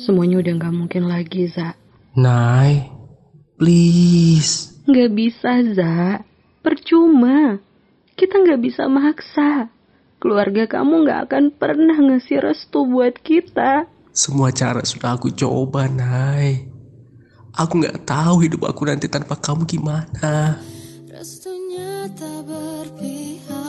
Semuanya udah gak mungkin lagi, Za. Nay, please. Gak bisa, Za. Percuma. Kita gak bisa maksa. Keluarga kamu gak akan pernah ngasih restu buat kita. Semua cara sudah aku coba, Nay. Aku gak tahu hidup aku nanti tanpa kamu gimana. Restunya tak berpihak.